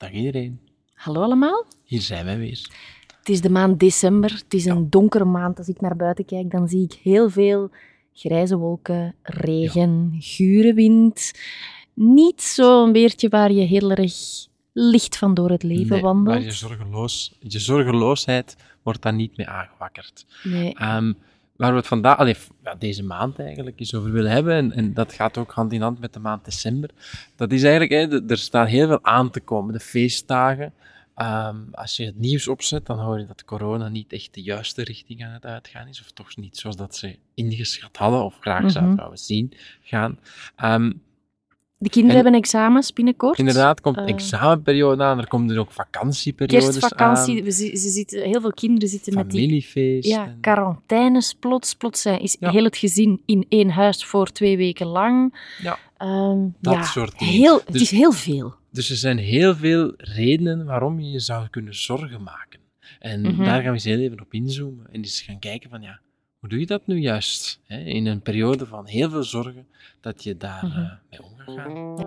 Dag iedereen. Hallo allemaal. Hier zijn wij weer. Het is de maand december. Het is een donkere maand. Als ik naar buiten kijk, dan zie ik heel veel grijze wolken, regen, gure wind. Niet zo'n weertje waar je heel erg licht van door het leven Nee, wandelt. maar je, zorgeloos, je zorgeloosheid wordt daar niet mee aangewakkerd. Nee. Ehm, waar we het vandaag, allee, ja, deze maand eigenlijk, eens over willen hebben, en, en dat gaat ook hand in hand met de maand december, dat is eigenlijk, hè, er staat heel veel aan te komen, de feestdagen. Ehm, als je het nieuws opzet, dan hoor je dat corona niet echt de juiste richting aan het uitgaan is, of toch niet zoals dat ze ingeschat hadden, of graag Mhm. zouden zouden zien gaan. Ehm, De kinderen En- hebben examens binnenkort. inderdaad, komt Eh. examenperiode aan, er komen er ook vakantieperiodes Kerstvakantie. aan, ze zitten, heel veel kinderen zitten met die familiefeesten. ja, quarantaines plots. Plots zijn- is Ja. heel het gezin in één huis voor twee weken lang. Ja. Ehm, Dat ja, soort dingen. Heel, het Dus- is heel veel. Dus er zijn heel veel redenen waarom je je zou kunnen zorgen maken. En Mhm. daar gaan we eens heel even op inzoomen en eens gaan kijken van ja, hoe doe je dat nu juist? Hè? In een periode van heel veel zorgen, dat je daar Mhm. eh, mee om gaat gaan.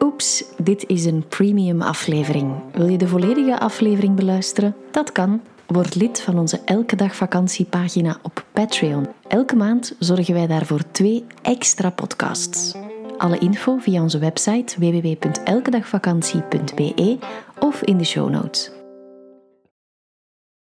Oeps, dit is een premium aflevering. Wil je de volledige aflevering beluisteren? Dat kan. Word lid van onze Elke Dag Vakantiepagina op Patreon. Elke maand zorgen wij daarvoor twee extra podcasts. Alle info via onze website www.elkedagvakantie.be of in de show notes.